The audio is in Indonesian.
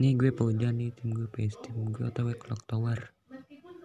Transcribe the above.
nih gue paujan nih tim gue PS tim gue atau clock tower.